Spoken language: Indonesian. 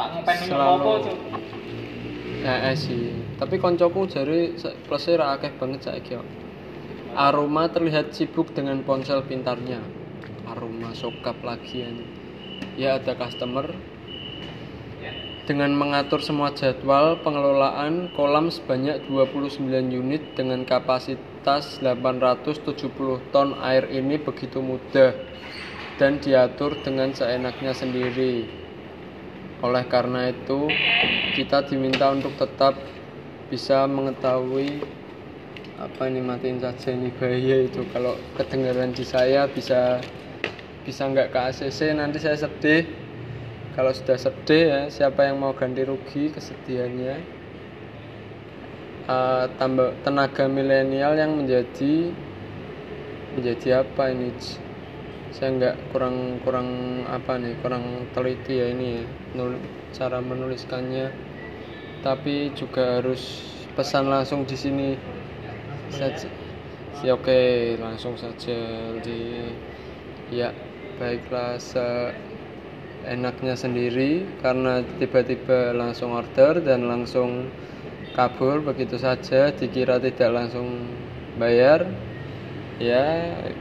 apa cuk Eh, eh sih. Tapi koncoku jari plusnya ra akeh banget saiki kok. Aroma terlihat sibuk dengan ponsel pintarnya. Aroma sokap lagi ini. Ya ada customer dengan mengatur semua jadwal pengelolaan kolam sebanyak 29 unit dengan kapasitas 870 ton air ini begitu mudah dan diatur dengan seenaknya sendiri. Oleh karena itu, kita diminta untuk tetap bisa mengetahui apa ini matiin saja ini bahaya itu kalau kedengaran di saya bisa bisa nggak ke ACC nanti saya sedih. Kalau sudah sedih ya siapa yang mau ganti rugi kesedihannya? Eh, tambah tenaga milenial yang menjadi menjadi apa ini? Saya nggak kurang kurang apa nih kurang teliti ya ini ya cara menuliskannya. Tapi juga harus pesan langsung di sini. Saja si oke langsung saja di ya baiklah se enaknya sendiri karena tiba-tiba langsung order dan langsung kabur begitu saja. Dikira tidak langsung bayar. Ya